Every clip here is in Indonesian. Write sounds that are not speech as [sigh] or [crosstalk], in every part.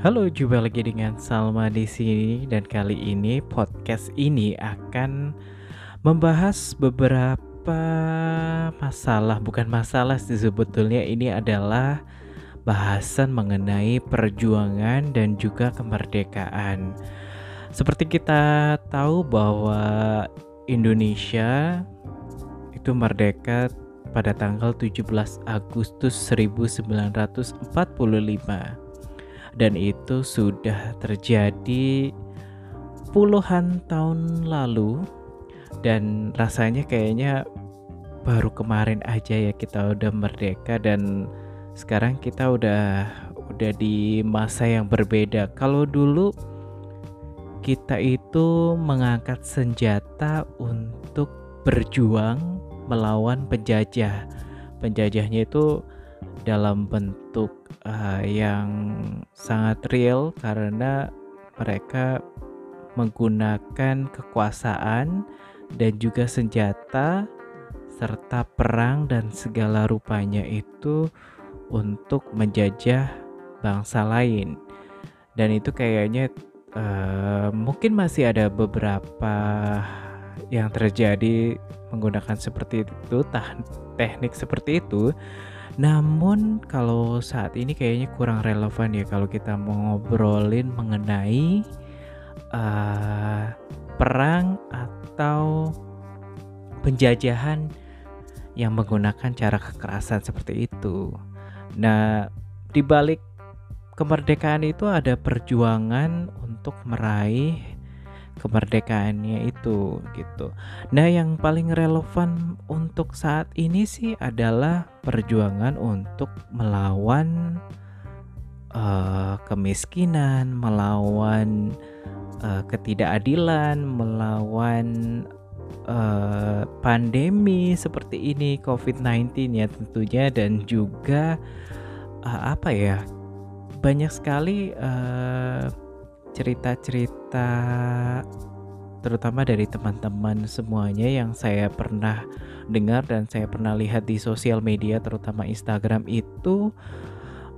Halo, jumpa lagi dengan Salma di sini dan kali ini podcast ini akan membahas beberapa masalah, bukan masalah sih sebetulnya ini adalah bahasan mengenai perjuangan dan juga kemerdekaan. Seperti kita tahu bahwa Indonesia itu merdeka pada tanggal 17 Agustus 1945 dan itu sudah terjadi puluhan tahun lalu dan rasanya kayaknya baru kemarin aja ya kita udah merdeka dan sekarang kita udah udah di masa yang berbeda. Kalau dulu kita itu mengangkat senjata untuk berjuang melawan penjajah. Penjajahnya itu dalam bentuk uh, yang sangat real karena mereka menggunakan kekuasaan dan juga senjata serta perang dan segala rupanya itu untuk menjajah bangsa lain. Dan itu kayaknya uh, mungkin masih ada beberapa yang terjadi menggunakan seperti itu teknik seperti itu namun kalau saat ini kayaknya kurang relevan ya kalau kita mau ngobrolin mengenai uh, perang atau penjajahan yang menggunakan cara kekerasan seperti itu. Nah, di balik kemerdekaan itu ada perjuangan untuk meraih kemerdekaannya itu gitu. Nah, yang paling relevan untuk saat ini sih adalah perjuangan untuk melawan uh, kemiskinan, melawan uh, ketidakadilan, melawan uh, pandemi seperti ini COVID-19 ya tentunya dan juga uh, apa ya? Banyak sekali uh, cerita-cerita terutama dari teman-teman semuanya yang saya pernah dengar dan saya pernah lihat di sosial media terutama Instagram itu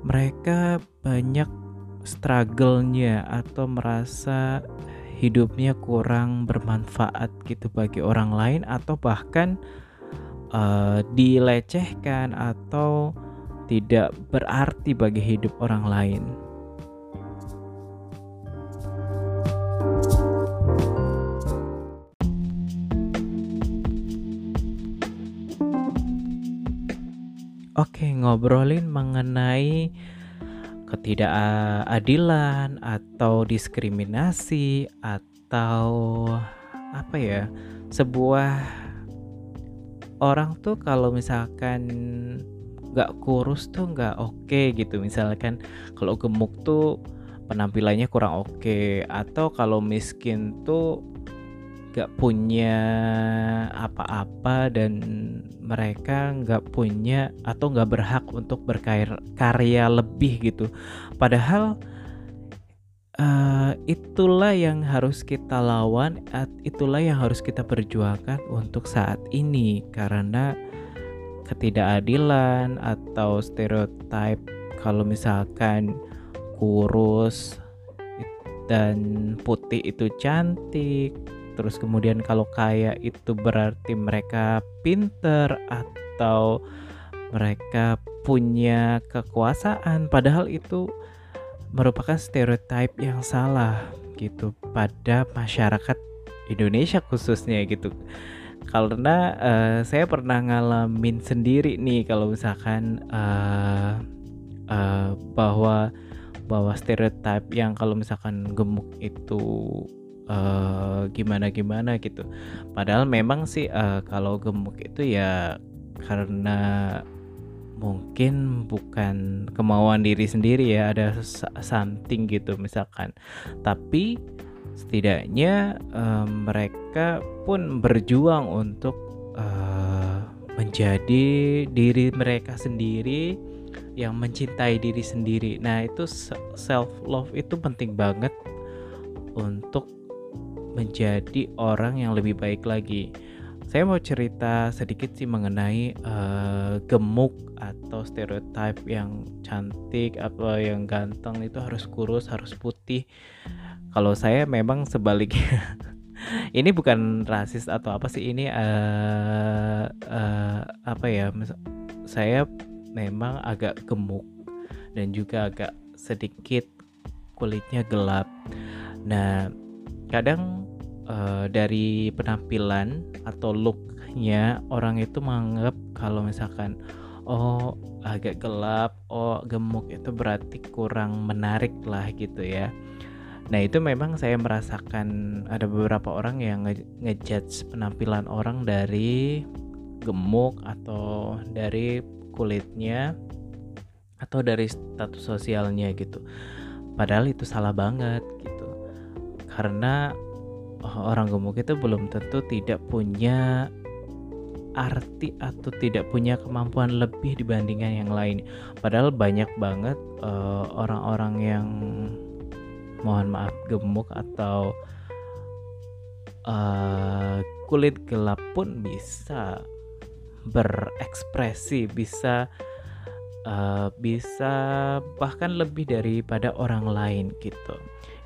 mereka banyak struggle-nya atau merasa hidupnya kurang bermanfaat gitu bagi orang lain atau bahkan uh, dilecehkan atau tidak berarti bagi hidup orang lain. Oke, ngobrolin mengenai ketidakadilan atau diskriminasi atau apa ya? Sebuah orang tuh kalau misalkan nggak kurus tuh nggak oke okay gitu. Misalkan kalau gemuk tuh penampilannya kurang oke okay. atau kalau miskin tuh gak punya apa-apa dan mereka nggak punya atau nggak berhak untuk berkarya lebih gitu. Padahal uh, itulah yang harus kita lawan itulah yang harus kita perjuangkan untuk saat ini. Karena ketidakadilan atau stereotip kalau misalkan kurus dan putih itu cantik terus kemudian kalau kaya itu berarti mereka pinter atau mereka punya kekuasaan. Padahal itu merupakan stereotip yang salah gitu pada masyarakat Indonesia khususnya gitu. Karena uh, saya pernah ngalamin sendiri nih kalau misalkan uh, uh, bahwa bahwa stereotip yang kalau misalkan gemuk itu uh, gimana gimana gitu. Padahal memang sih uh, kalau gemuk itu ya karena mungkin bukan kemauan diri sendiri ya ada something gitu misalkan. Tapi setidaknya uh, mereka pun berjuang untuk uh, menjadi diri mereka sendiri yang mencintai diri sendiri. Nah itu self love itu penting banget untuk menjadi orang yang lebih baik lagi. saya mau cerita sedikit sih mengenai uh, gemuk atau stereotip yang cantik apa yang ganteng itu harus kurus harus putih. Kalau saya memang sebaliknya. [laughs] Ini bukan rasis atau apa sih ini uh, uh, apa ya saya memang agak gemuk dan juga agak sedikit kulitnya gelap. Nah kadang uh, dari penampilan atau looknya orang itu menganggap kalau misalkan oh agak gelap oh gemuk itu berarti kurang menarik lah gitu ya Nah itu memang saya merasakan ada beberapa orang yang nge ngejudge penampilan orang dari gemuk atau dari kulitnya atau dari status sosialnya gitu. Padahal itu salah banget. Karena oh, orang gemuk itu belum tentu tidak punya arti atau tidak punya kemampuan lebih dibandingkan yang lain. Padahal banyak banget eh, orang-orang uh, yang mohon maaf gemuk atau uh, kulit gelap pun bisa berekspresi bisa uh, bisa bahkan lebih daripada orang lain gitu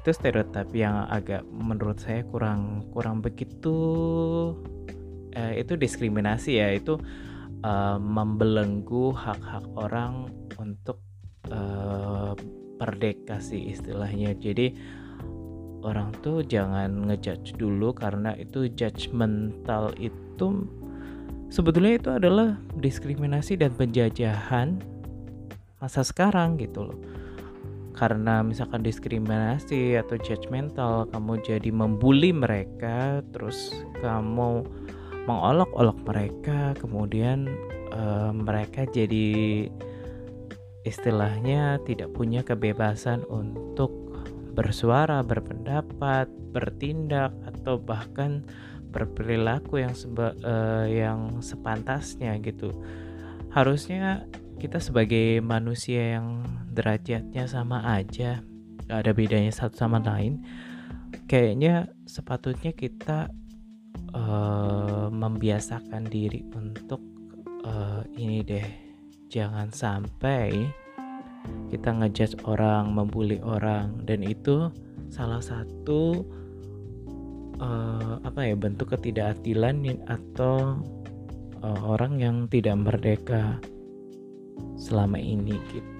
itu stereotip yang agak menurut saya kurang kurang begitu uh, itu diskriminasi ya. Itu uh, membelenggu hak-hak orang untuk perdeka sih istilahnya. Jadi orang tuh jangan ngejudge dulu karena itu judgmental itu sebetulnya itu adalah diskriminasi dan penjajahan masa sekarang gitu loh karena misalkan diskriminasi atau judgmental kamu jadi membuli mereka terus kamu mengolok-olok mereka kemudian uh, mereka jadi istilahnya tidak punya kebebasan untuk bersuara, berpendapat, bertindak atau bahkan berperilaku yang seba, uh, yang sepantasnya gitu. Harusnya kita sebagai manusia yang derajatnya sama aja, gak ada bedanya satu sama lain. Kayaknya sepatutnya kita uh, membiasakan diri untuk uh, ini deh jangan sampai kita ngejudge orang, membuli orang dan itu salah satu uh, apa ya bentuk ketidakadilan atau uh, orang yang tidak merdeka selama ini gitu.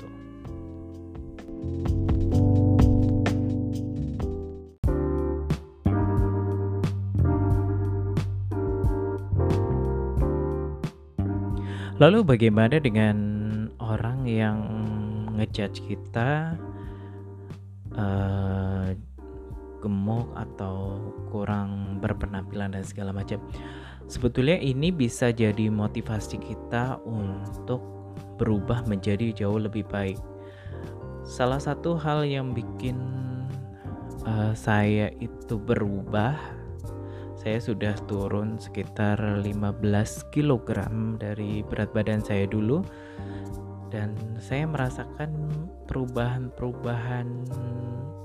Lalu bagaimana dengan orang yang ngejudge kita uh, gemuk atau kurang berpenampilan dan segala macam? Sebetulnya ini bisa jadi motivasi kita untuk berubah menjadi jauh lebih baik. Salah satu hal yang bikin uh, saya itu berubah saya sudah turun sekitar 15 kg dari berat badan saya dulu dan saya merasakan perubahan-perubahan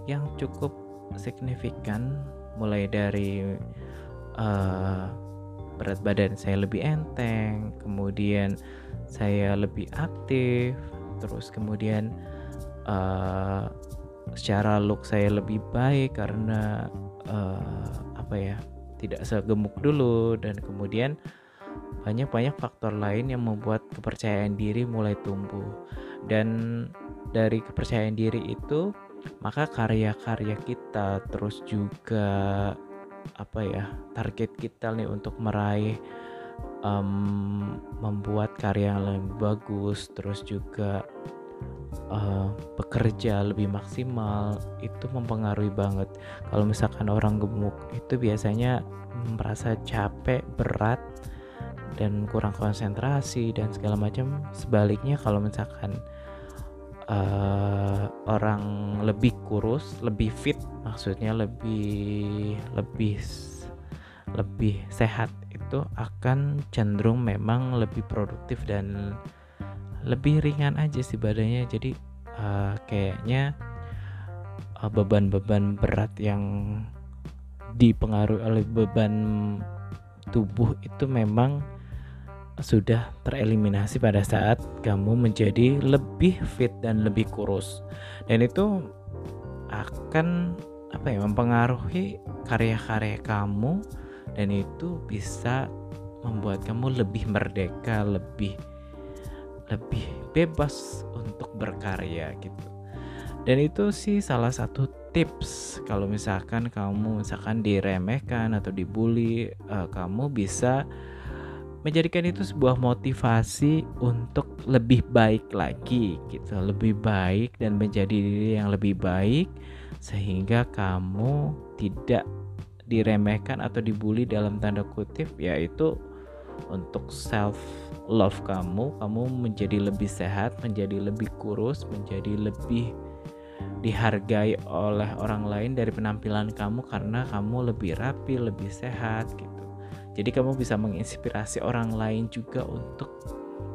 yang cukup signifikan mulai dari uh, berat badan saya lebih enteng, kemudian saya lebih aktif, terus kemudian uh, secara look saya lebih baik karena uh, apa ya tidak segemuk dulu dan kemudian banyak-banyak faktor lain yang membuat kepercayaan diri mulai tumbuh. Dan dari kepercayaan diri itu maka karya-karya kita terus juga apa ya target kita nih untuk meraih um, membuat karya yang lebih bagus terus juga uh, bekerja lebih maksimal itu mempengaruhi banget. Kalau misalkan orang gemuk itu biasanya merasa capek, berat dan kurang konsentrasi dan segala macam. Sebaliknya kalau misalkan uh, orang lebih kurus, lebih fit, maksudnya lebih lebih lebih sehat itu akan cenderung memang lebih produktif dan lebih ringan aja sih badannya. Jadi uh, kayaknya beban beban-beban berat yang dipengaruhi oleh beban tubuh itu memang sudah tereliminasi pada saat kamu menjadi lebih fit dan lebih kurus. Dan itu akan apa ya mempengaruhi karya-karya kamu dan itu bisa membuat kamu lebih merdeka lebih lebih bebas untuk berkarya gitu. Dan itu sih salah satu tips. Kalau misalkan kamu misalkan diremehkan atau dibully uh, kamu bisa menjadikan itu sebuah motivasi untuk lebih baik lagi gitu lebih baik dan menjadi diri yang lebih baik sehingga kamu tidak diremehkan atau dibully dalam tanda kutip yaitu untuk self love kamu kamu menjadi lebih sehat menjadi lebih kurus menjadi lebih dihargai oleh orang lain dari penampilan kamu karena kamu lebih rapi, lebih sehat gitu. Jadi kamu bisa menginspirasi orang lain juga untuk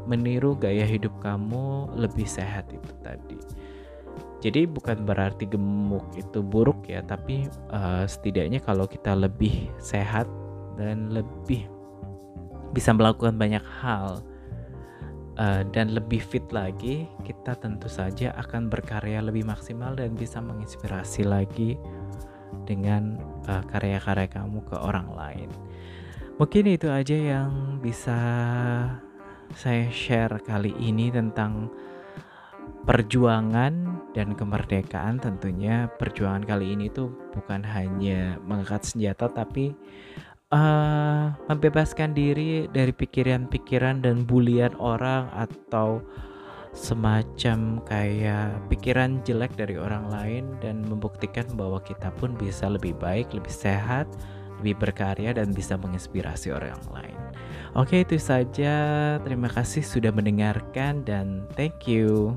meniru gaya hidup kamu lebih sehat itu tadi. Jadi bukan berarti gemuk itu buruk ya, tapi uh, setidaknya kalau kita lebih sehat dan lebih bisa melakukan banyak hal uh, dan lebih fit lagi, kita tentu saja akan berkarya lebih maksimal dan bisa menginspirasi lagi dengan uh, karya-karya kamu ke orang lain. Mungkin itu aja yang bisa saya share kali ini tentang perjuangan dan kemerdekaan. Tentunya perjuangan kali ini tuh bukan hanya mengangkat senjata tapi uh, membebaskan diri dari pikiran-pikiran dan bulian orang atau semacam kayak pikiran jelek dari orang lain dan membuktikan bahwa kita pun bisa lebih baik, lebih sehat, lebih berkarya dan bisa menginspirasi orang lain. Oke, itu saja. Terima kasih sudah mendengarkan dan thank you.